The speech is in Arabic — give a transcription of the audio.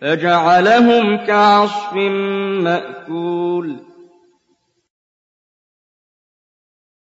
فجعلهم كعصف مأكول.